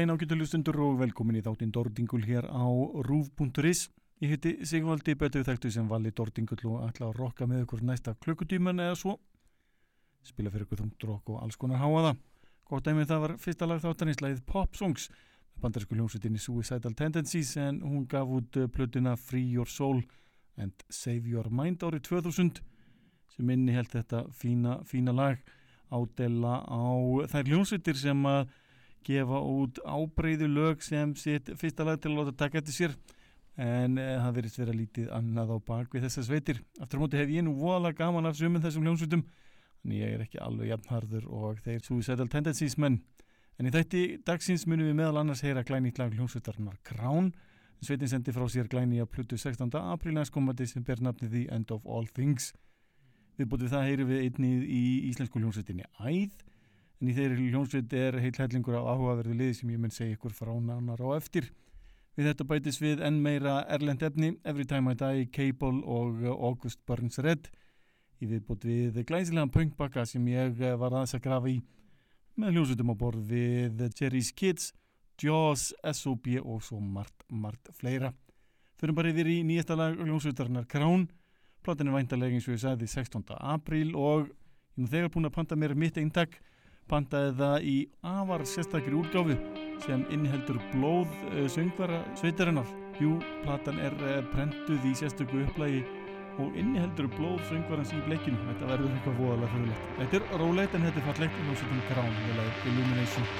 daginn ágættu hlustundur og velkomin í þáttinn Dordingul hér á rúf.is. Ég heiti Sigvaldi betur þekktu sem vali Dordingull og ætla að rokka með ykkur næsta klukkutíman eða svo. Spila fyrir ykkur þungt rokk og alls konar háaða. Gott dæmið það var fyrsta lag þáttanins lagið Pop Songs með bandarísku hljómsveitinni Suicidal Tendencies en hún gaf út eh, plötuna Free Your Soul and Save Your Mind árið 2000 sem innihelt þetta fína, fína lag ádela á þær hljómsveitir sem að gefa út ábreyðu lög sem sitt fyrsta lag til að láta taka eftir sér en e, það verðist vera lítið annað á bak við þessar sveitir. Aftur á móti hef ég nú voðalega gaman af sumum þessum hljómsveitum en ég er ekki alveg jafnharður og þeir Suicidal Tendencies menn. En í þætti dagsins munum við meðal annars heyra glænýtt lag hljómsveitarnar Krán. Sveitin sendi frá sér glæni að plötu 16. apríl næstkomandi sem ber nafnið The End of All Things. Við bútið það heyri við einnið í íslensku hljómsveitinni Æð en í þeirri hljómsveit er heill hellingur á áhugaverðu liði sem ég mun segja ykkur frá nánar á eftir. Við þetta bætis við enn meira erlend efni, Every Time I Die, Cable og uh, August Burns Red í viðbútt við glæsilegan punkbakka sem ég uh, var aðeins að grafa í með hljómsveitum á borð við Jerry's Kids, Jaws, S.O.B. og svo margt, margt fleira. Förum bara yfir í nýjasta lag hljómsveitarnar Krán. Platin er væntalega eins og ég sagði 16. apríl og ég er þegar búin að panta mér mitt eintak pantaði það í afar sérstakri útgáfu sem inniheldur blóð uh, söngvara sveitarinnar. Jú, platan er uh, prentuð í sérstöku upplægi og inniheldur blóð söngvarans í bleikinu. Þetta verður eitthvað voðalega fyrirlegt. Þetta er rólegt en þetta er fallegt og með leið Illumination.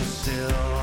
still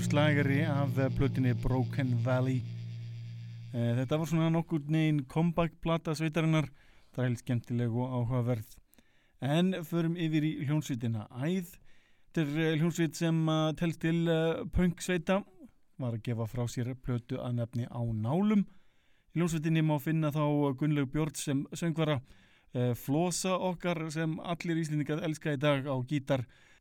poppaður slagari af eh, plötinni Broken Valley. Eh, Þetta var svona nokkur negin comeback-plata sveitarinnar. Það er heilt skemmtileg og áhugaverð. En förum yfir í hljómsveitina. Æð Þetta er eh, hljómsveit sem uh, telst til uh, punk-sveita. Var að gefa frá sér plötu að nefni á nálum. Í hljómsveitinni má finna þá Gunnlaug Björn sem söngvara Flosa okkar sem allir íslendingar elska í dag á gítar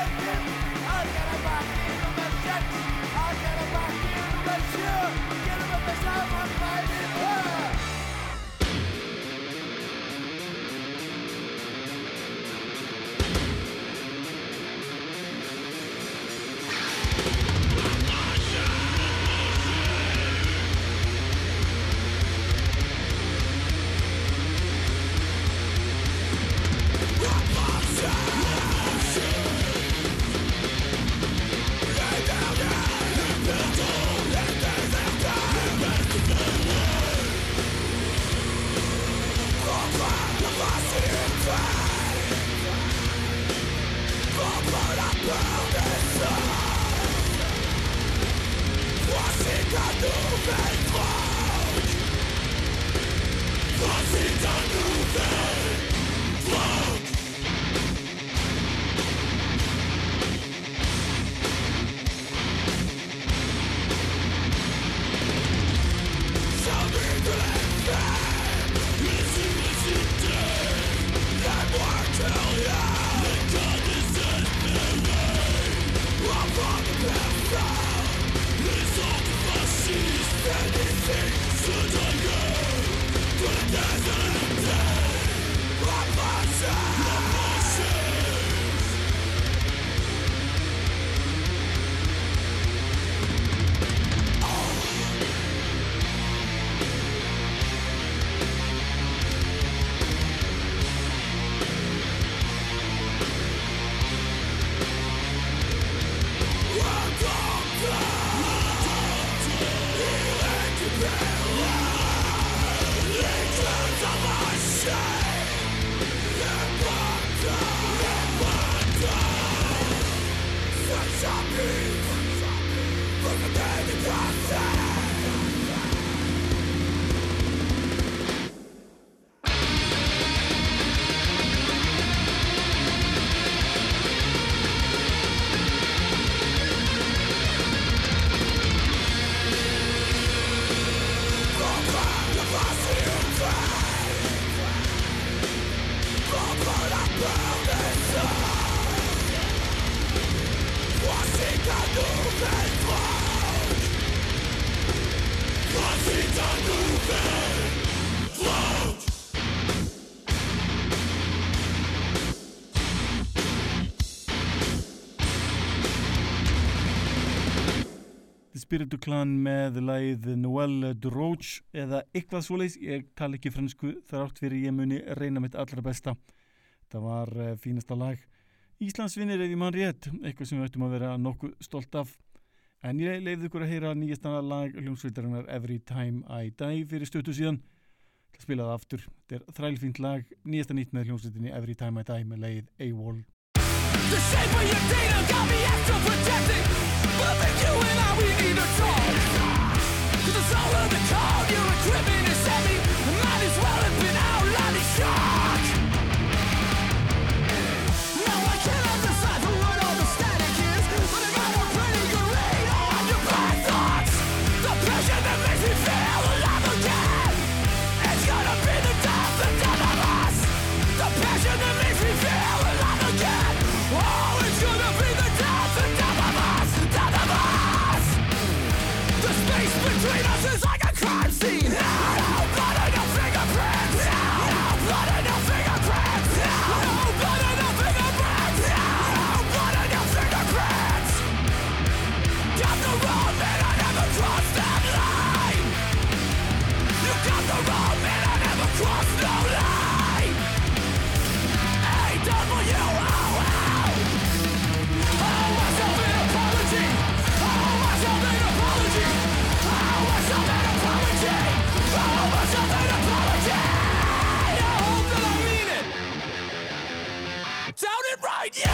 Yeah! Clan með lagið Noël Droge eða eitthvað svoleiðis, ég tala ekki fransku þrátt fyrir ég muni reyna mitt allra besta. Það var uh, fínasta lag. Íslandsvinnir ef ég mann rétt, eitthvað sem við ættum að vera nokkuð stolt af. En ég leiði ykkur að heyra nýjasta lag hljómsveitarinnar Every Time I Die fyrir stötu síðan. Það spilaði aftur, þetta er þrælfínt lag, nýjasta nýtt með hljómsveitinni Every Time I Die með lagið A-Wall. The shape of your data got me extra protected But then you and I, we need to talk. Cause the soul of the call, your equipment is heavy Might as well have been outlined in shock Now between us is right, yeah!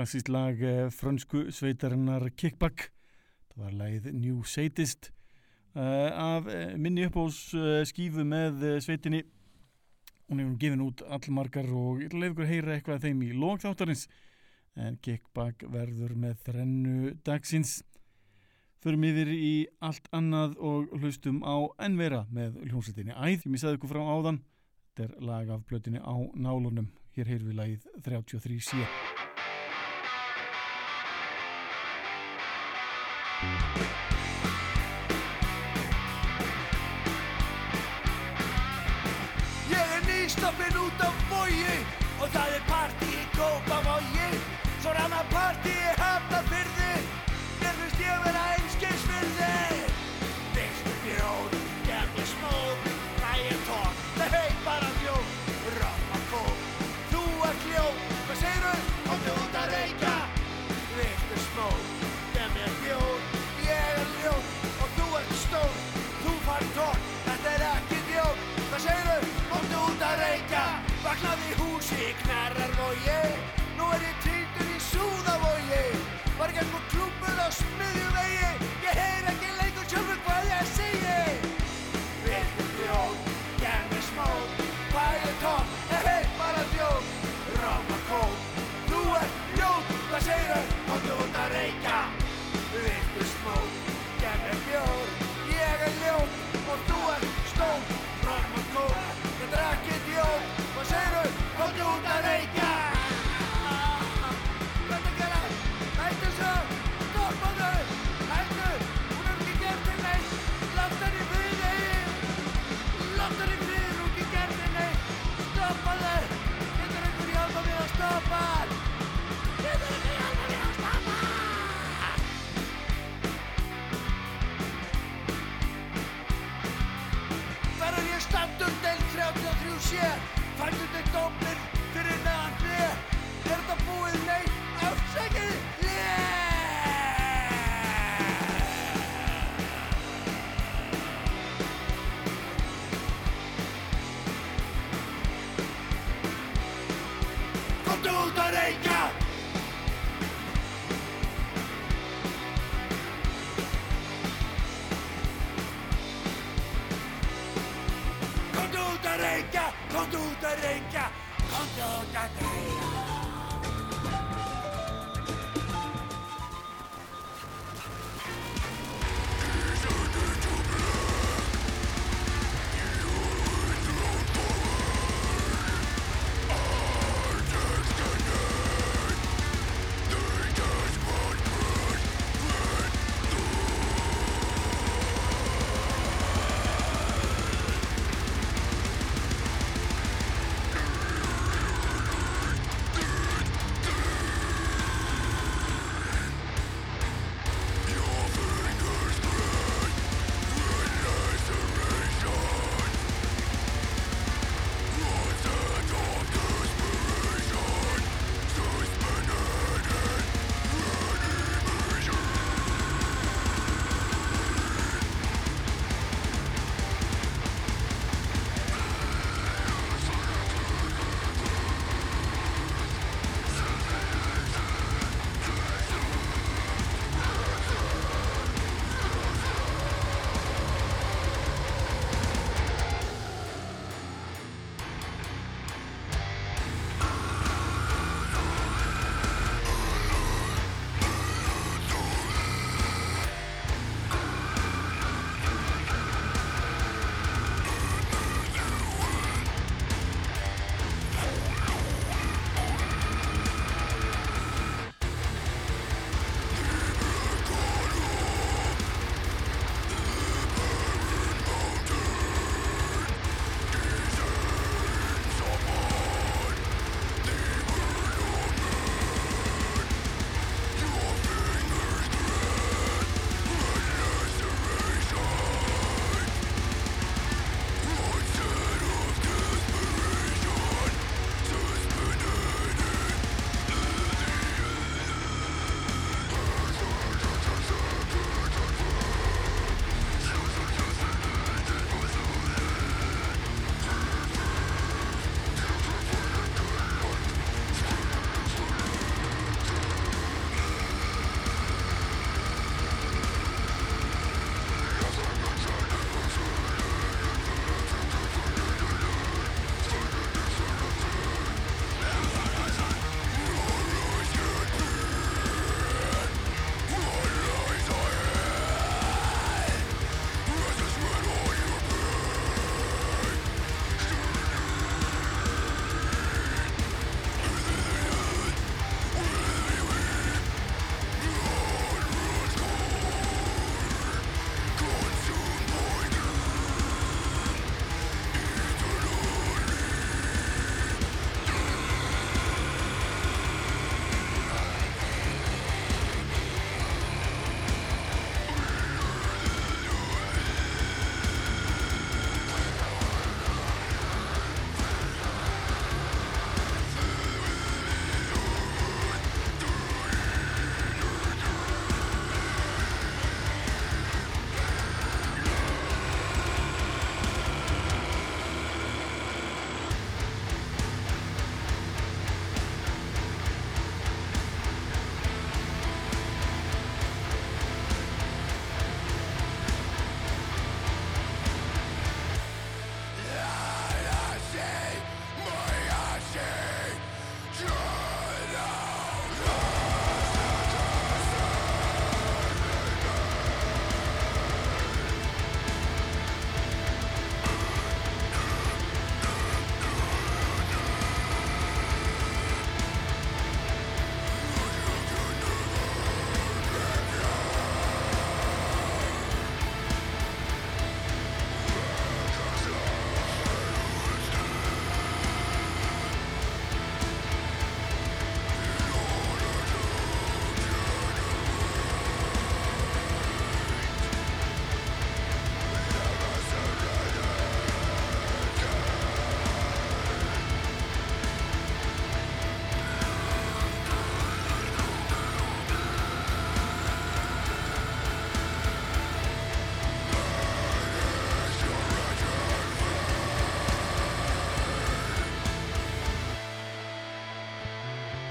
Klassíst lag eh, frönsku sveitarinnar Kickback. Það var lagið New Sadist uh, af uh, minni uppbós uh, skífu með sveitinni. Hún hefur gefin út allmargar og ég leif ykkur heyra eitthvað þeim í lókþáttarins en Kickback verður með þrennu dagsins. Förum yfir í allt annað og hlustum á ennvera með hljómsveitinni Æð, ég missaði ykkur frá áðan. Þetta er lag af blötinni á nálunum. Hér heyrðum við lagið 33 sé er nýstoppin út á vogi og það er partí í Kópavogi Svo rannar partí í Hafnarfyrði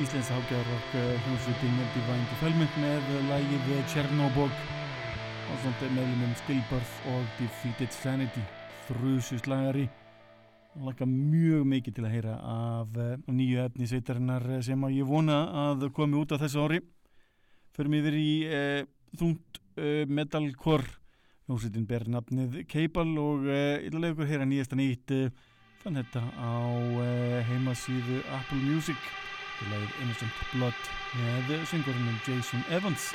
Íslensk hágæðarokk hljómsveitin Divine Defilement með lægið Chernobog á svona meðlumum Stillbirth og Defeated Sanity þrjususlagari laka mjög mikið til að heyra af uh, nýju efni sveitarinnar sem að ég vona að komi út af þessu ári. Förum yfir í uh, þungt uh, metalcore. Hljómsveitin ber nafnið Keipal og ykkur að heyra nýjasta nýtt fann þetta á heimasíðu Apple Music til að Innocent Blood með syngurinnum Jason Evans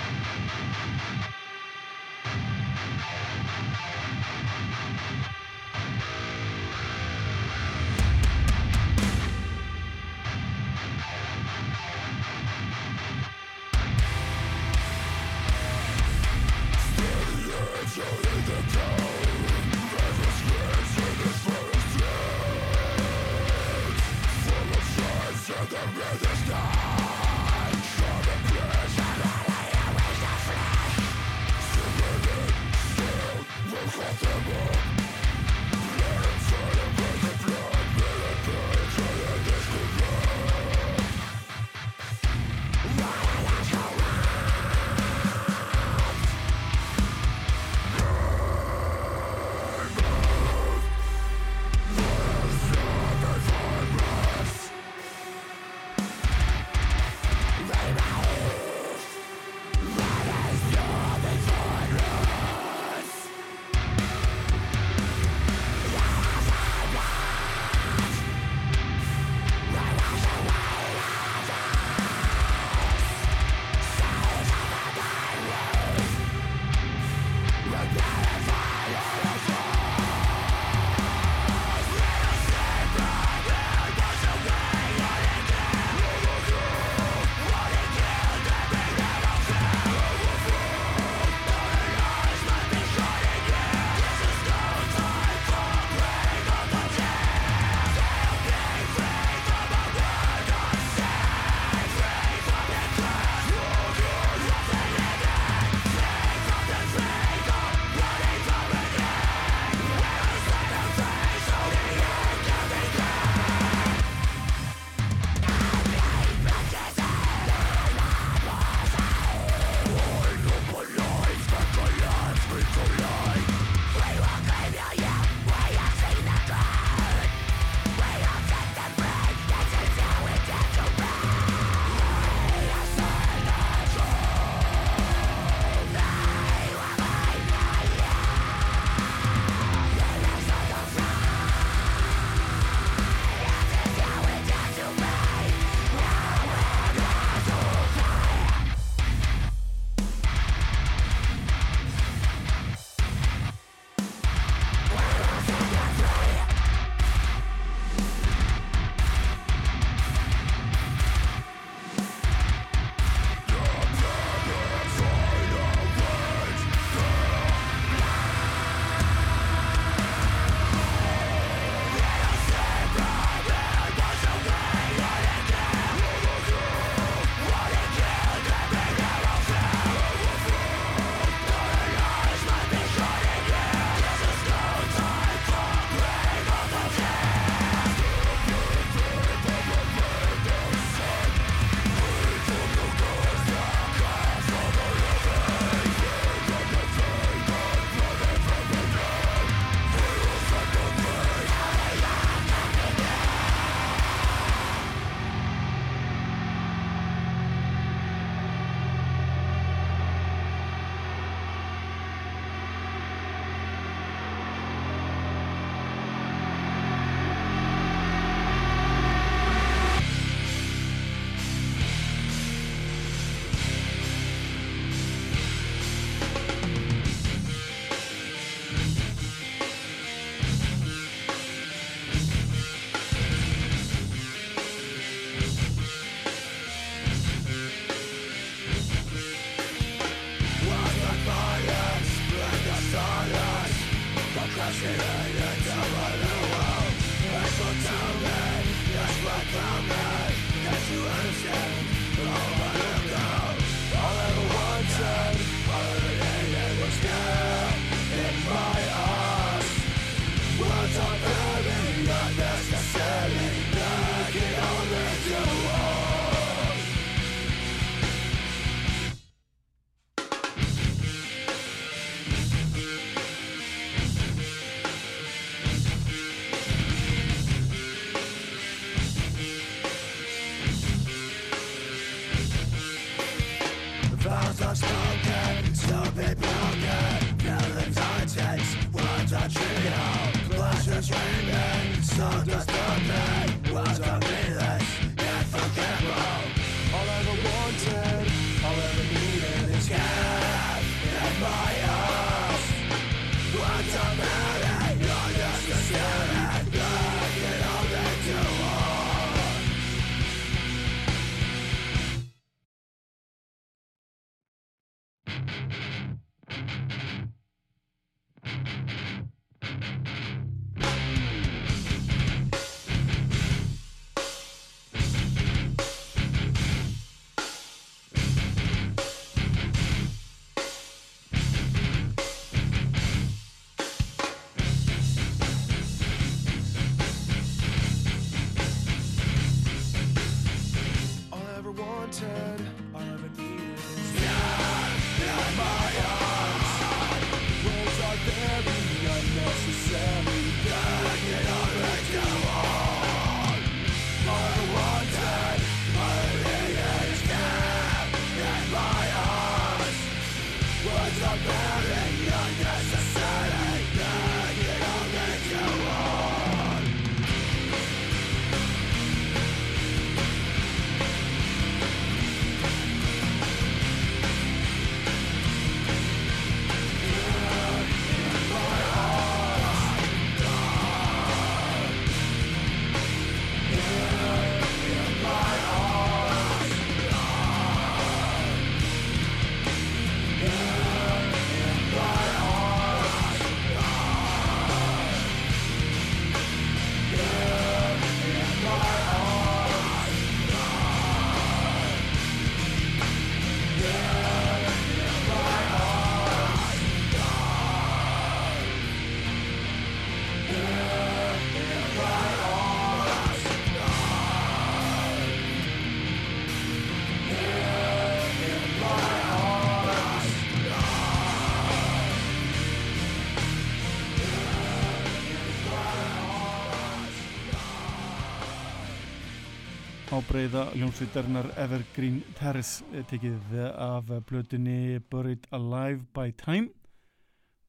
ábreyða hljómsveitarinnar Evergreen Terrace eh, tekið af blötunni Buried Alive by Time.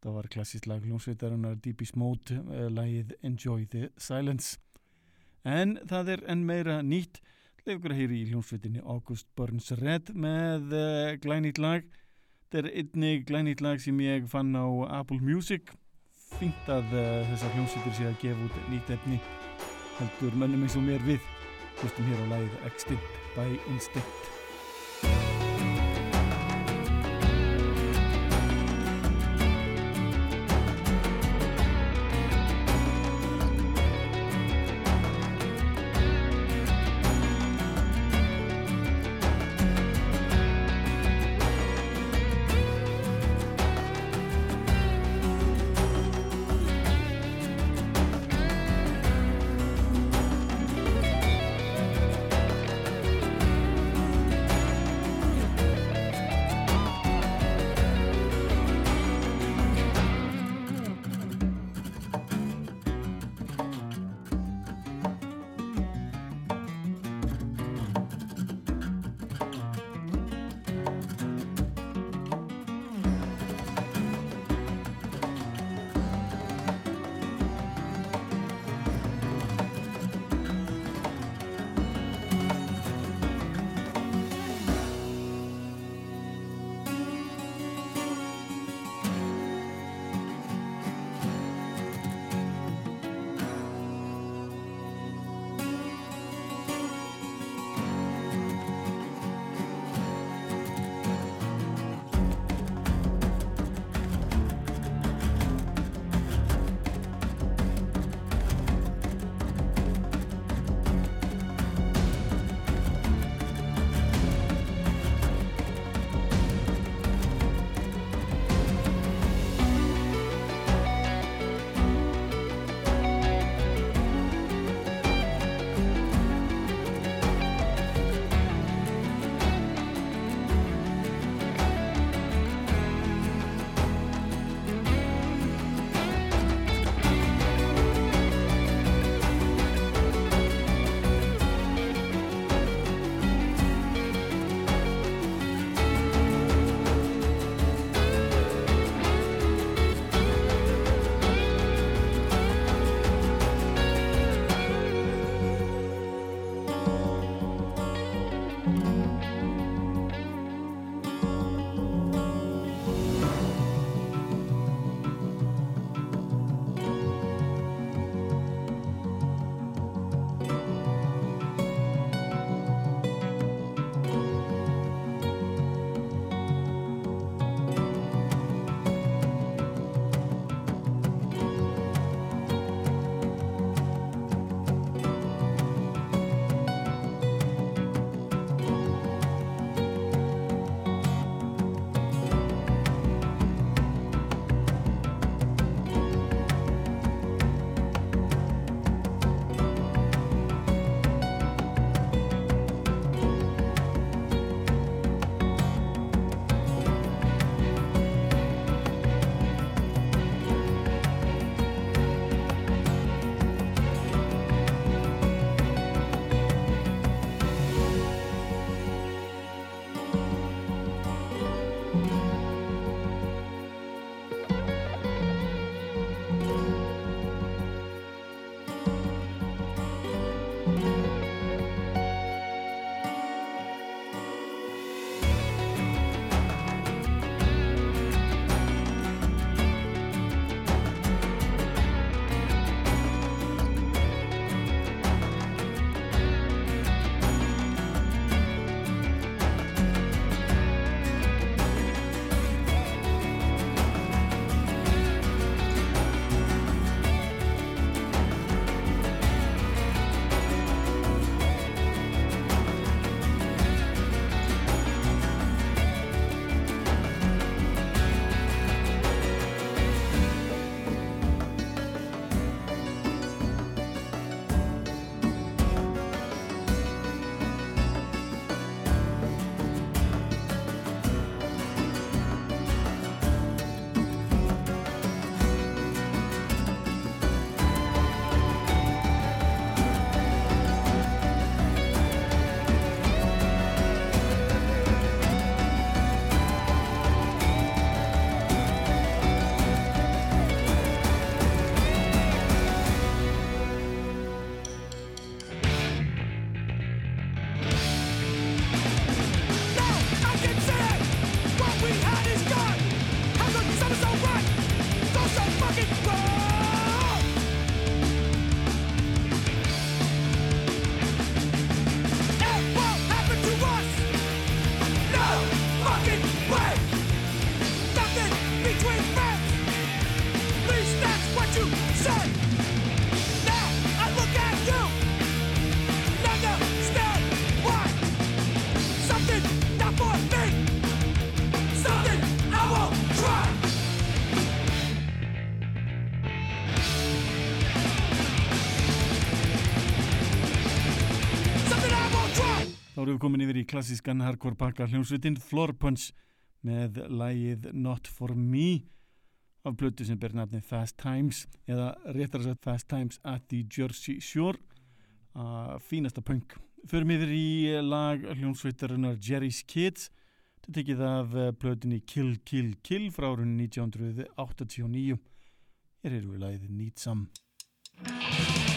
Það var klassísk lag hljómsveitarinnar Deepest Mode eh, lagið Enjoy the Silence. En það er enn meira nýtt. Leikur að heyri í hljómsveitinni August Burns Red með uh, glænýtt lag. Þetta er einnig glænýtt lag sem ég fann á Apple Music. Fínt að þessar hljómsveitir sé að gefa út nýtt efni heldur mönnum eins og mér við hlustum hér á lagið Extinct by Instinct komin yfir í klassískan hardcore pakka hljómsveitin Floor Punch með lægið Not For Me af blötu sem ber nafni Fast Times eða réttar að sagt Fast Times at the Jersey Shore að fínasta punk. Förum yfir í lag hljómsveitarinnar Jerry's Kids. Þetta tekið af eh, blötunni Kill Kill Kill frá árun 1989 Hér eru við lagið Need Some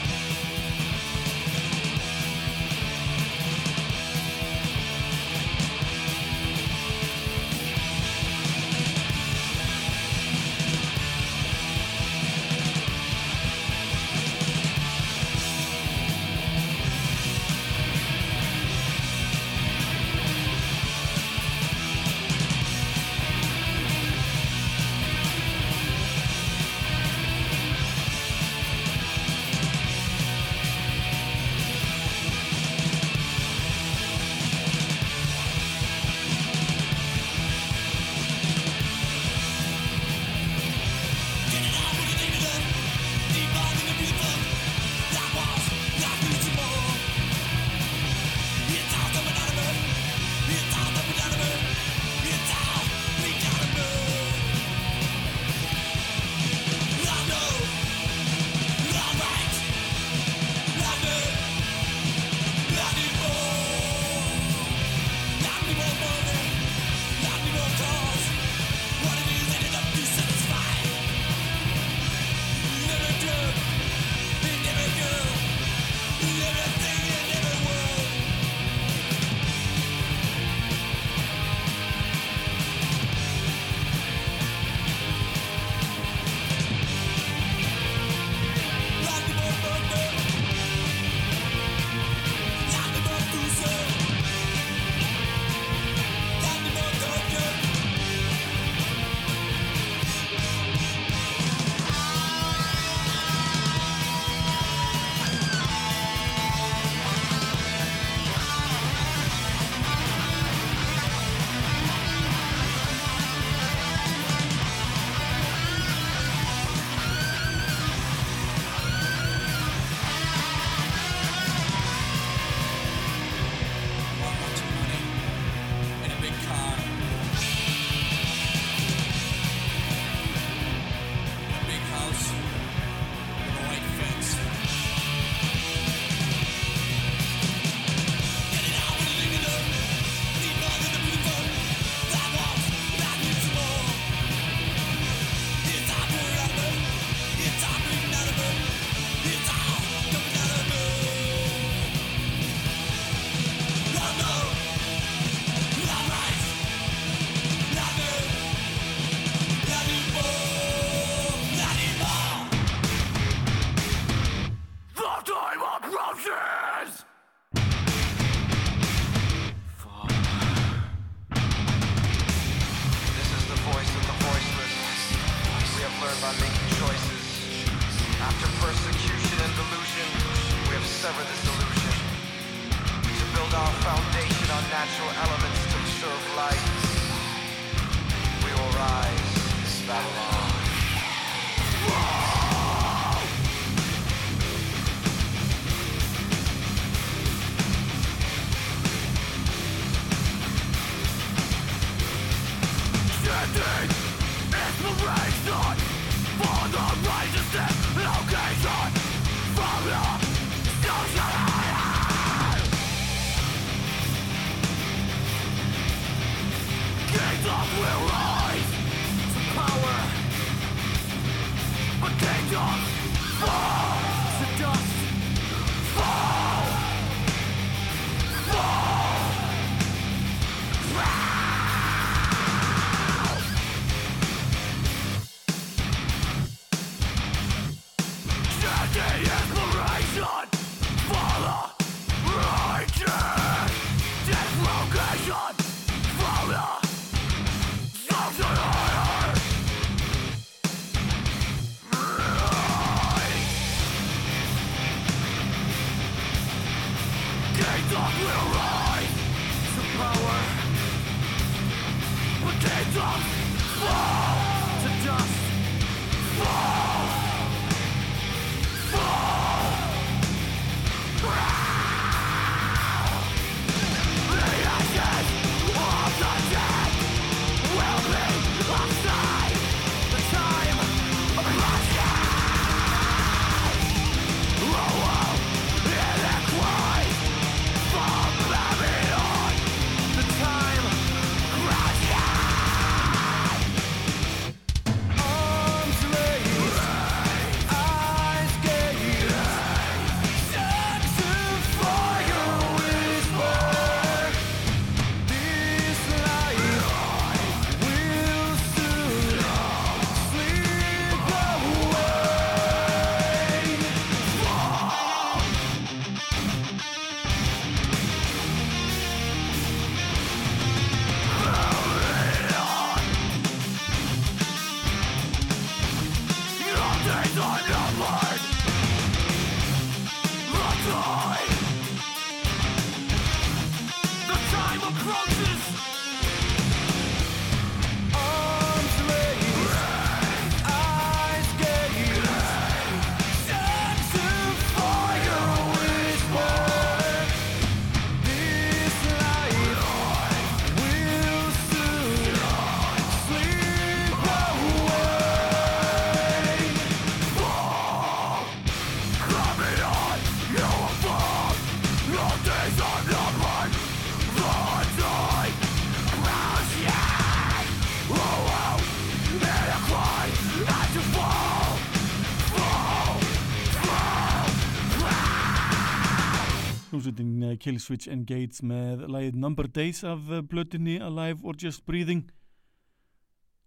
Killswitch Engage með lagið Number Days af eh, blötunni Alive or Just Breathing.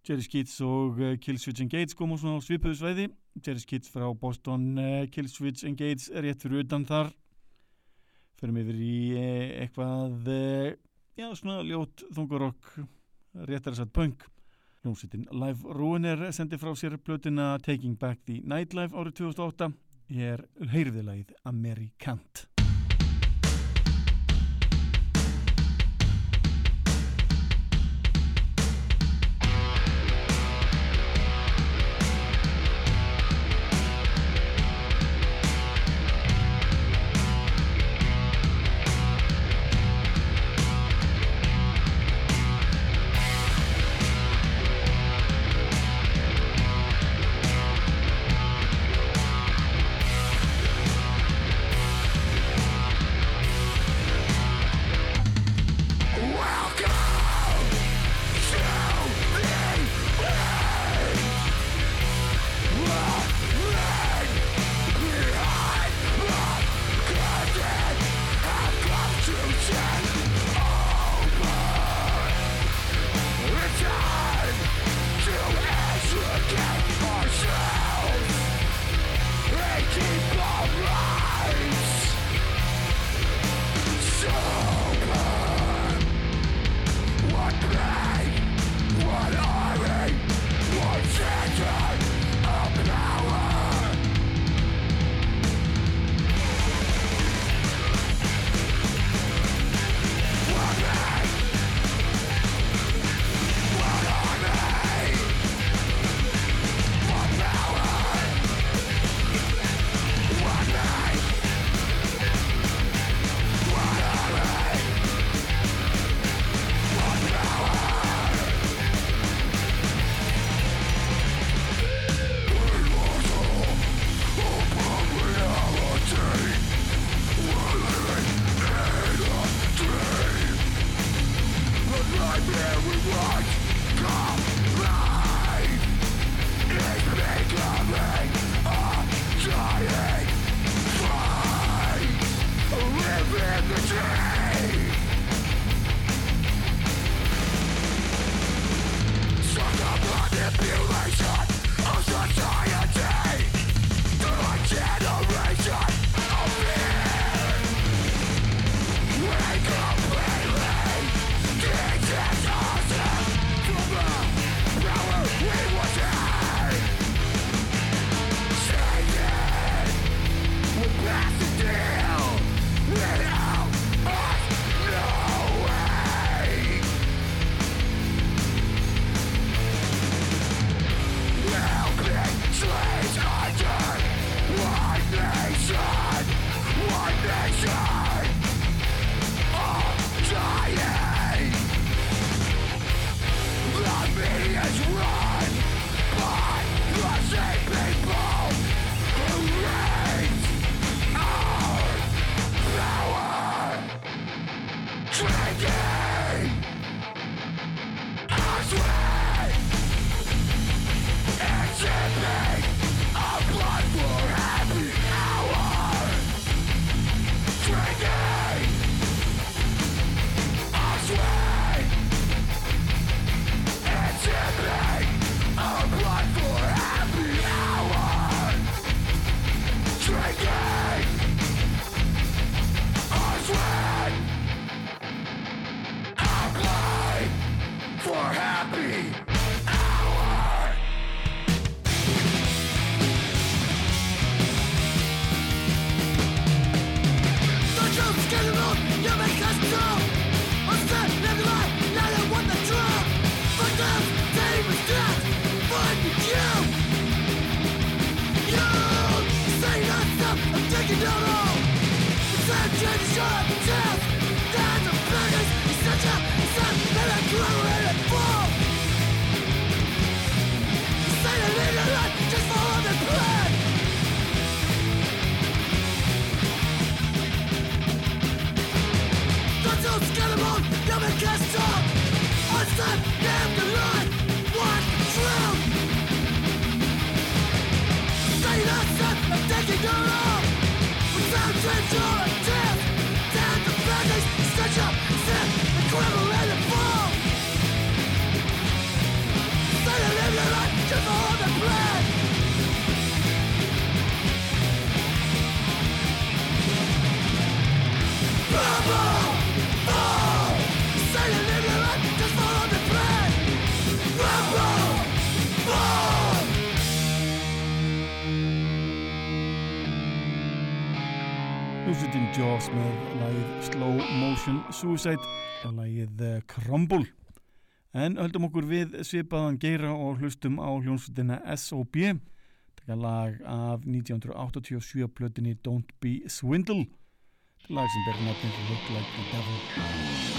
Jerry Skeets og eh, Killswitch Engage koma svona á svipuðu svæði. Jerry Skeets frá Boston eh, Killswitch Engage er rétt fyrir utan þar. Förum yfir í eh, eitthvað eh, já svona ljót þungarokk réttar að satt punk. Hljómsveitin Live Ruiner sendi frá sér blötuna Taking Back the Nightlife árið 2008 ég er heyrðilagið Amerikant Hljómsveitin Jaws með lagið Slow Motion Suicide og lagið eh, Crumble. En höldum okkur við svipaðan geira og hlustum á hljómsveitina S.O.B. Er lag af 1987 plötinni Don't Be Swindle. Lag sem ber nafnir Look Like the Devil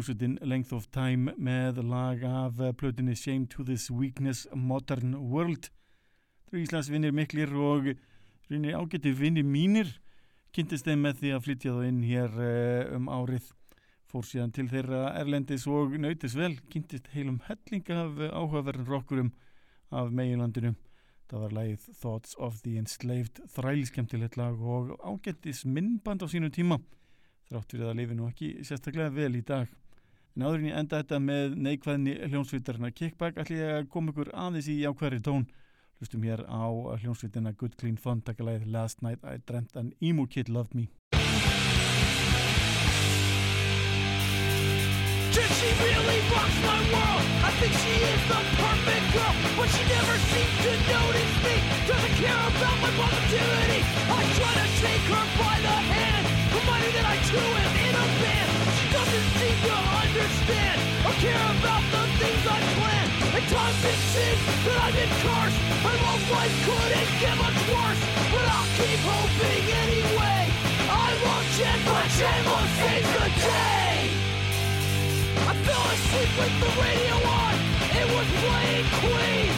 hljómsveitin Length of Time með lag af plötunni Shame to this Weakness Modern World. Það eru Íslands vinnir miklir og reynir ágætti vinnir mínir kynntist þeim með því að flytja þá inn hér eh, um árið fór síðan til þeirra Erlendis og nautis vel, kynntist heilum helling af áhugaverðin rockurum af meginlandinu. Það var lagið Thoughts of the Enslaved þrælskemtilegt lag og ágættis minnband á sínu tíma þrátt fyrir að lifi nú ekki sérstaklega vel í dag. En áður en ég enda þetta með neikvæðni hljónsvitarna Kickback ætlum ég að koma ykkur aðeins í ákværi tón. Hlustum hér á hljónsvitina Good Clean Fun takalagið Last Night I Dreamt an Emo Kid Loved Me. Did she really rocks my world? I think she is the perfect girl, but she never seems to notice me. Doesn't care about my positivity. I try to take her by the hand, remind her that I too am in a band. Doesn't seem to understand or care about the things I plan. At times it seems that I've been cursed. My love life couldn't get much worse, but I'll keep hoping anyway. I love Jen, but Jen will save the day. I fell asleep with the radio on. It was playing Queen.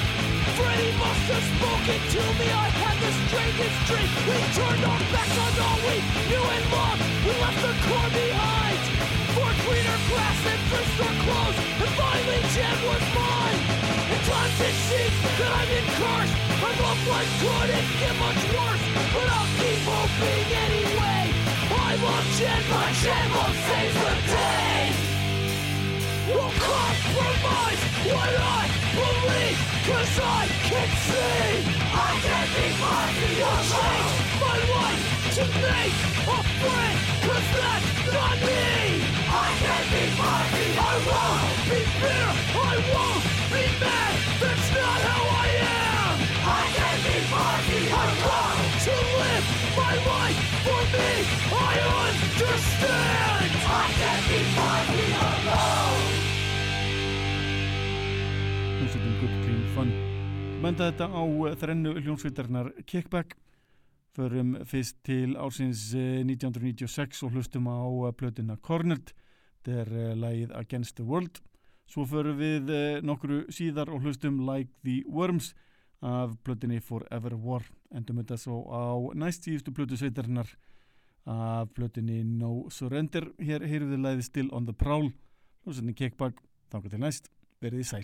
Freddie must have spoken to me. I had the strangest dream. We turned our backs on all we knew and loved. We left the car behind greener grass and store clothes. And finally, Jen was mine. At times it seems that I've been cursed. My love life couldn't get much worse, but I'll keep hoping anyway. I love Jen, but Jen will save the day will compromise what I believe Cause I can see I can be of change my life to make a friend Cause that's not me I can be worthy I won't be fair I won't be mad That's not how I am I can be worthy I want to live my life for me I understand I can be worthy alone hljómsveitin Good Clean Fun. Menda þetta á þrennu hljómsveitarnar Kickback förum fyrst til ársins eh, 1996 og hlustum á eh, plötuna Cornered þetta er eh, lagið Against the World. Svo förum við eh, nokkru síðar og hlustum Like the Worms af plötunni Forever War. Endum þetta svo á næst síðustu plötu sveitarnar af plötunni No Surrender. Hér heyrðum við lagið Still on the Prowl. Hljómsveitin Kickback. Þangað til næst. Verið í sæl